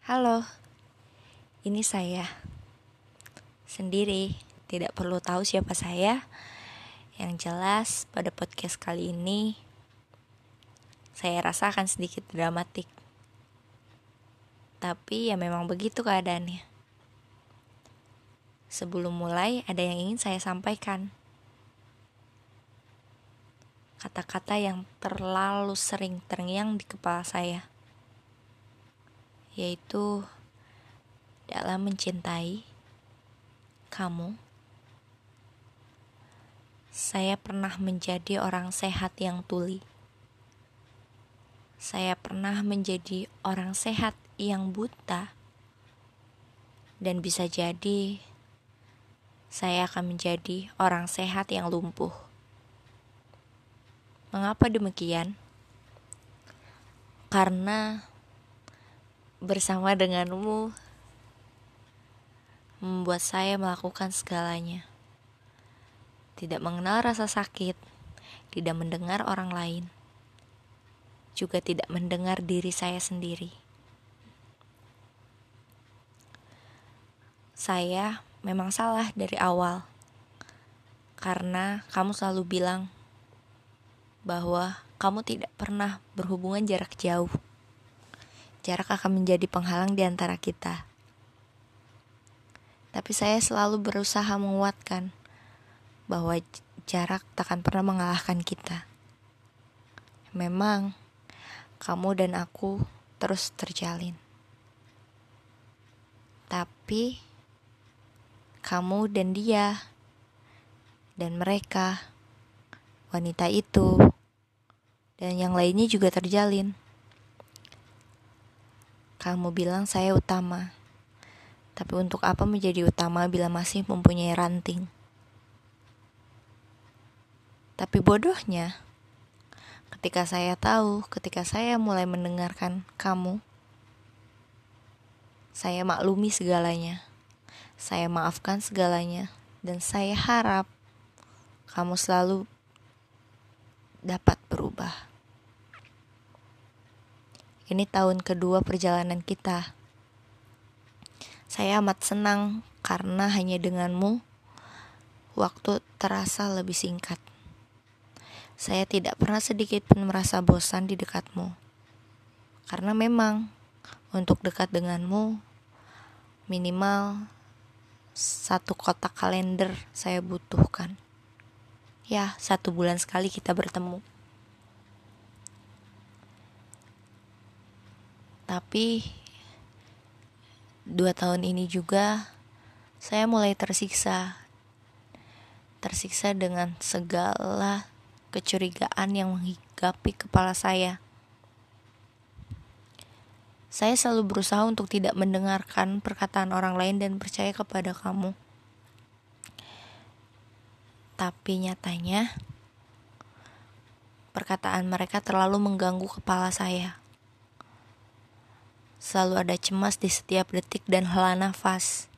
Halo, ini saya sendiri, tidak perlu tahu siapa saya. Yang jelas, pada podcast kali ini saya rasa akan sedikit dramatik, tapi ya memang begitu keadaannya. Sebelum mulai, ada yang ingin saya sampaikan. Kata-kata yang terlalu sering terngiang di kepala saya yaitu dalam mencintai kamu. Saya pernah menjadi orang sehat yang tuli. Saya pernah menjadi orang sehat yang buta, dan bisa jadi saya akan menjadi orang sehat yang lumpuh. Mengapa demikian? Karena bersama denganmu membuat saya melakukan segalanya. Tidak mengenal rasa sakit, tidak mendengar orang lain, juga tidak mendengar diri saya sendiri. Saya memang salah dari awal, karena kamu selalu bilang bahwa kamu tidak pernah berhubungan jarak jauh jarak akan menjadi penghalang di antara kita. Tapi saya selalu berusaha menguatkan bahwa jarak takkan pernah mengalahkan kita. Memang kamu dan aku terus terjalin. Tapi kamu dan dia dan mereka wanita itu dan yang lainnya juga terjalin. Kamu bilang saya utama. Tapi untuk apa menjadi utama bila masih mempunyai ranting? Tapi bodohnya, ketika saya tahu, ketika saya mulai mendengarkan kamu, saya maklumi segalanya. Saya maafkan segalanya dan saya harap kamu selalu dapat berubah. Ini tahun kedua perjalanan kita. Saya amat senang karena hanya denganmu waktu terasa lebih singkat. Saya tidak pernah sedikit pun merasa bosan di dekatmu. Karena memang untuk dekat denganmu minimal satu kotak kalender saya butuhkan. Ya, satu bulan sekali kita bertemu. Tapi dua tahun ini juga saya mulai tersiksa. Tersiksa dengan segala kecurigaan yang menghigapi kepala saya. Saya selalu berusaha untuk tidak mendengarkan perkataan orang lain dan percaya kepada kamu. Tapi nyatanya, perkataan mereka terlalu mengganggu kepala saya. Selalu ada cemas di setiap detik dan hela nafas.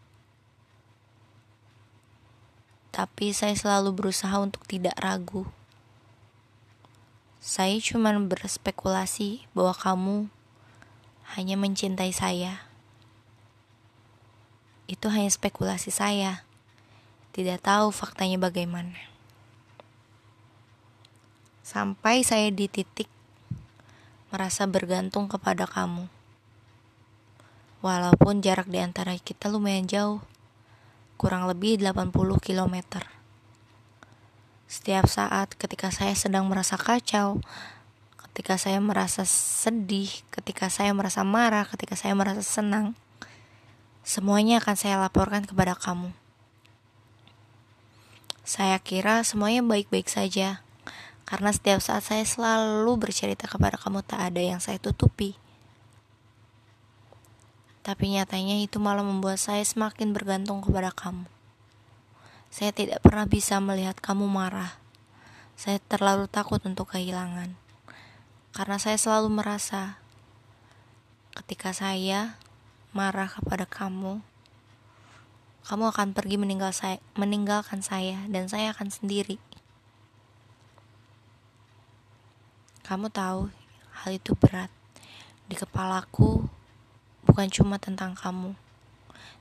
Tapi saya selalu berusaha untuk tidak ragu. Saya cuma berspekulasi bahwa kamu hanya mencintai saya. Itu hanya spekulasi saya. Tidak tahu faktanya bagaimana. Sampai saya di titik merasa bergantung kepada kamu. Walaupun jarak di antara kita lumayan jauh, kurang lebih 80 km. Setiap saat ketika saya sedang merasa kacau, ketika saya merasa sedih, ketika saya merasa marah, ketika saya merasa senang, semuanya akan saya laporkan kepada kamu. Saya kira semuanya baik-baik saja, karena setiap saat saya selalu bercerita kepada kamu tak ada yang saya tutupi. Tapi nyatanya itu malah membuat saya semakin bergantung kepada kamu. Saya tidak pernah bisa melihat kamu marah. Saya terlalu takut untuk kehilangan. Karena saya selalu merasa ketika saya marah kepada kamu, kamu akan pergi meninggal saya, meninggalkan saya dan saya akan sendiri. Kamu tahu hal itu berat. Di kepalaku bukan cuma tentang kamu,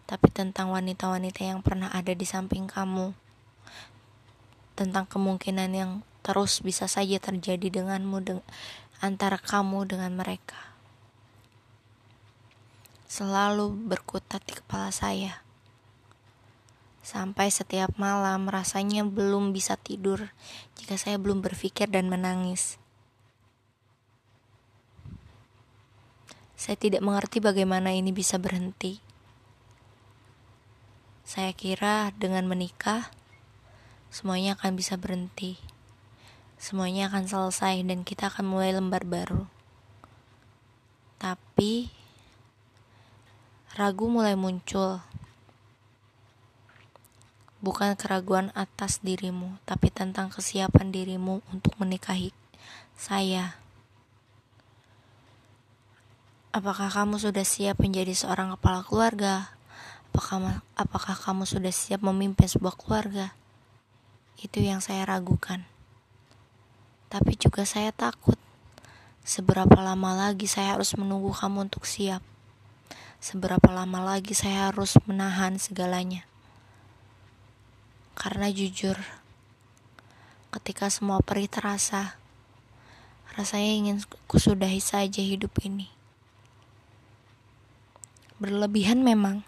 tapi tentang wanita-wanita yang pernah ada di samping kamu, tentang kemungkinan yang terus bisa saja terjadi denganmu deng antara kamu dengan mereka. Selalu berkutat di kepala saya. Sampai setiap malam rasanya belum bisa tidur jika saya belum berpikir dan menangis. Saya tidak mengerti bagaimana ini bisa berhenti. Saya kira dengan menikah, semuanya akan bisa berhenti. Semuanya akan selesai dan kita akan mulai lembar baru. Tapi ragu mulai muncul. Bukan keraguan atas dirimu, tapi tentang kesiapan dirimu untuk menikahi saya. Apakah kamu sudah siap menjadi seorang kepala keluarga? Apakah, apakah kamu sudah siap memimpin sebuah keluarga? Itu yang saya ragukan. Tapi juga saya takut. Seberapa lama lagi saya harus menunggu kamu untuk siap? Seberapa lama lagi saya harus menahan segalanya? Karena jujur, ketika semua perih terasa, rasanya ingin kusudahi saja hidup ini berlebihan memang.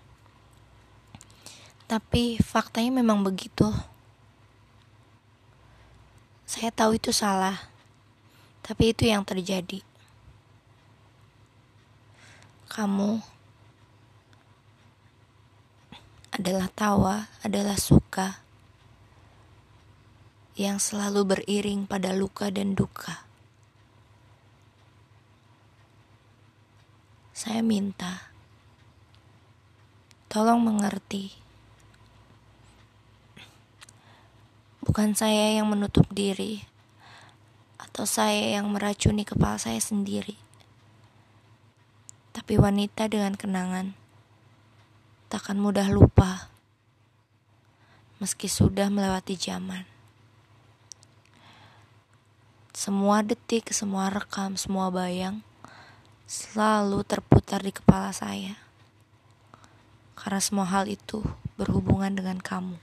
Tapi faktanya memang begitu. Saya tahu itu salah tapi itu yang terjadi. Kamu adalah tawa adalah suka yang selalu beriring pada luka dan duka. Saya minta Tolong mengerti. Bukan saya yang menutup diri atau saya yang meracuni kepala saya sendiri. Tapi wanita dengan kenangan takkan mudah lupa meski sudah melewati zaman. Semua detik, semua rekam, semua bayang selalu terputar di kepala saya karena semua hal itu berhubungan dengan kamu.